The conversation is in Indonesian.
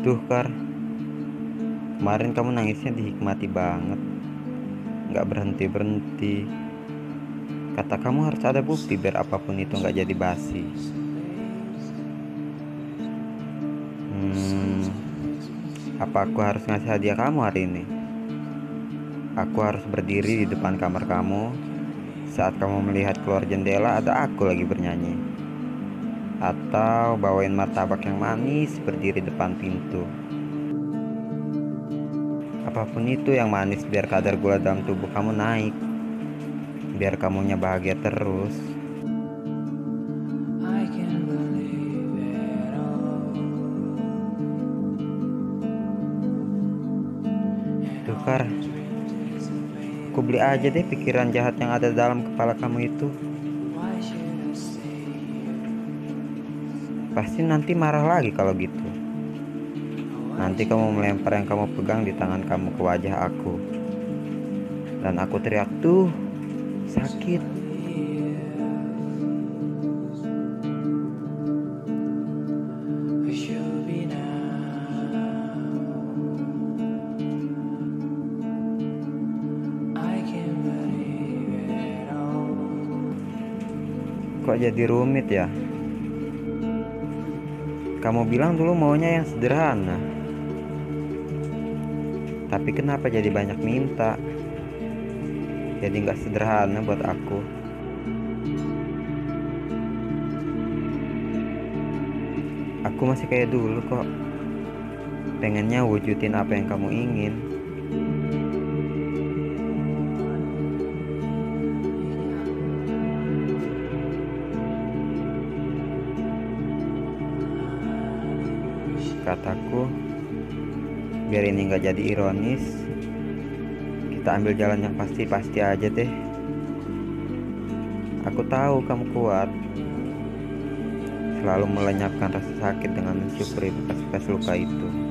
Tuh Kar. Kemarin kamu nangisnya dihikmati banget. Gak berhenti-berhenti. Kata kamu harus ada bukti biar apa pun itu gak jadi basi. Hmm. Apa aku harus ngasih hadiah kamu hari ini? Aku harus berdiri di depan kamar kamu. Saat kamu melihat keluar jendela ada aku lagi bernyanyi Atau bawain martabak yang manis berdiri depan pintu. Apa pun itu yang manis biar kadar gula dalam tubuh kamu naik. Biar kamunya bahagia terus. Tukar. Aku beli aja deh pikiran jahat yang ada dalam kepala kamu itu Pasti nanti marah lagi kalau gitu Nanti kamu melempar yang kamu pegang di tangan kamu ke wajah aku Dan aku teriak tuh Sakit. Kok jadi rumit ya? Kamu bilang dulu maunya yang sederhana. Tapi kenapa jadi banyak minta? Jadi nggak sederhana buat aku. Aku masih kayak dulu kok. Pengennya wujudin apa yang kamu ingin Kataku Biar ini nggak jadi ironis Kita ambil jalan yang pasti-pasti aja deh. Aku tahu kamu kuat Selalu melenyapkan rasa sakit dengan mensyukuri bekas-bekas luka itu